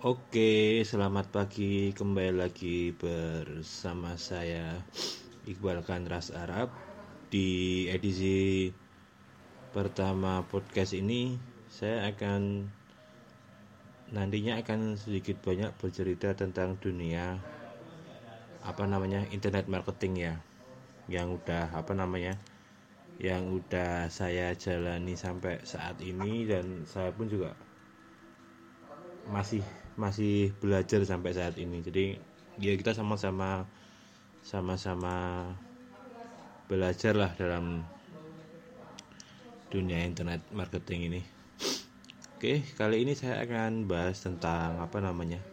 Oke, selamat pagi. Kembali lagi bersama saya Iqbal Kanras Arab di edisi pertama podcast ini. Saya akan nantinya akan sedikit banyak bercerita tentang dunia apa namanya internet marketing ya, yang udah apa namanya yang udah saya jalani sampai saat ini dan saya pun juga masih masih belajar sampai saat ini. Jadi ya kita sama-sama sama-sama belajar lah dalam dunia internet marketing ini. Oke kali ini saya akan bahas tentang apa namanya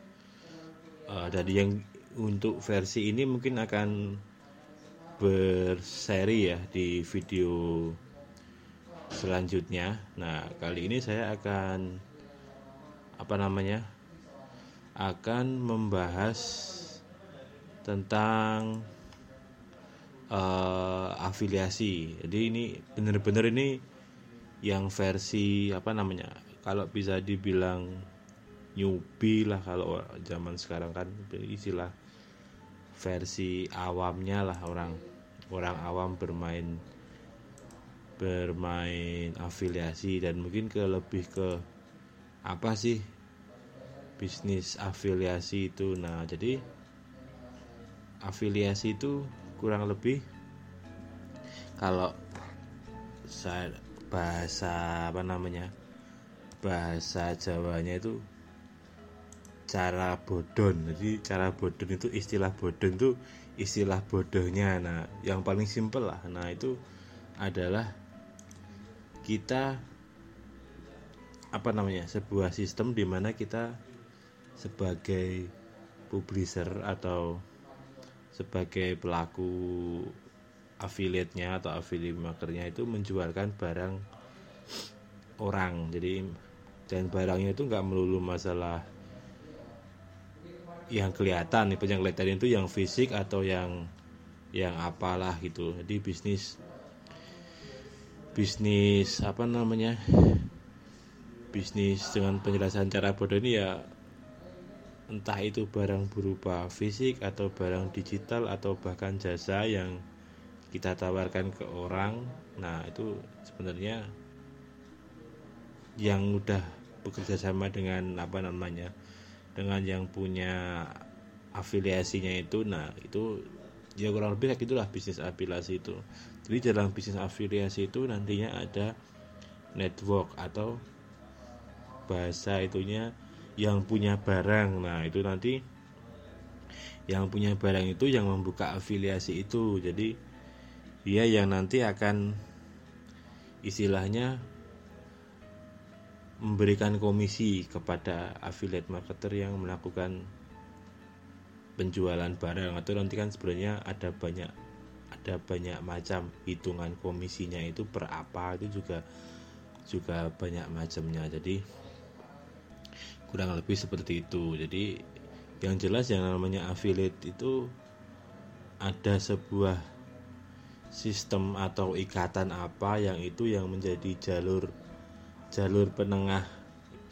uh, dari yang untuk versi ini mungkin akan berseri ya di video selanjutnya. Nah kali ini saya akan apa namanya akan membahas tentang uh, afiliasi. Jadi ini benar-benar ini yang versi apa namanya? Kalau bisa dibilang newbie lah kalau zaman sekarang kan istilah versi awamnya lah orang orang awam bermain bermain afiliasi dan mungkin ke lebih ke apa sih bisnis afiliasi itu. Nah jadi afiliasi itu kurang lebih kalau saya bahasa apa namanya bahasa Jawanya itu cara bodon. Jadi cara bodon itu istilah bodon itu istilah bodohnya. Nah yang paling simpel lah. Nah itu adalah kita apa namanya sebuah sistem di mana kita sebagai publisher atau sebagai pelaku affiliate-nya atau affiliate makernya itu menjualkan barang orang. Jadi dan barangnya itu nggak melulu masalah yang kelihatan nih yang kelihatan itu yang fisik atau yang yang apalah gitu. Jadi bisnis bisnis apa namanya? Bisnis dengan penjelasan cara bodoh ini ya entah itu barang berupa fisik atau barang digital atau bahkan jasa yang kita tawarkan ke orang. Nah itu sebenarnya yang udah bekerja sama dengan apa namanya dengan yang punya afiliasinya itu. Nah itu ya kurang lebih kayak itulah bisnis afiliasi itu. Jadi dalam bisnis afiliasi itu nantinya ada network atau bahasa itunya yang punya barang. Nah itu nanti yang punya barang itu yang membuka afiliasi itu. Jadi dia yang nanti akan istilahnya memberikan komisi kepada affiliate marketer yang melakukan penjualan barang. Atau nanti kan sebenarnya ada banyak ada banyak macam hitungan komisinya itu per apa itu juga juga banyak macamnya. Jadi kurang lebih seperti itu. Jadi yang jelas yang namanya affiliate itu ada sebuah sistem atau ikatan apa yang itu yang menjadi jalur jalur penengah.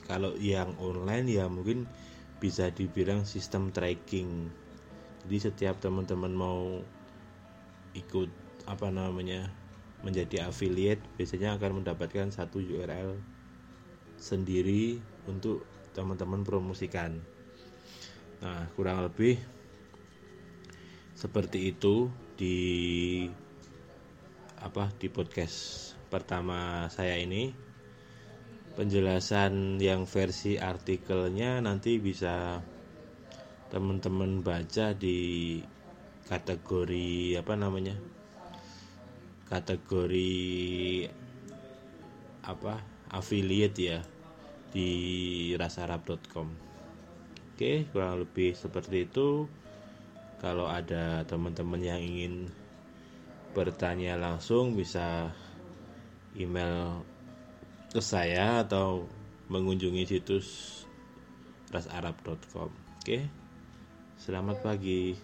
Kalau yang online ya mungkin bisa dibilang sistem tracking. Jadi setiap teman-teman mau ikut apa namanya menjadi affiliate biasanya akan mendapatkan satu URL sendiri untuk teman-teman promosikan. Nah kurang lebih seperti itu di apa di podcast pertama saya ini. Penjelasan yang versi artikelnya nanti bisa teman-teman baca di kategori apa namanya kategori apa affiliate ya di rasarab.com oke kurang lebih seperti itu. Kalau ada teman-teman yang ingin bertanya langsung bisa email ke saya atau mengunjungi situs rasarab.com oke selamat pagi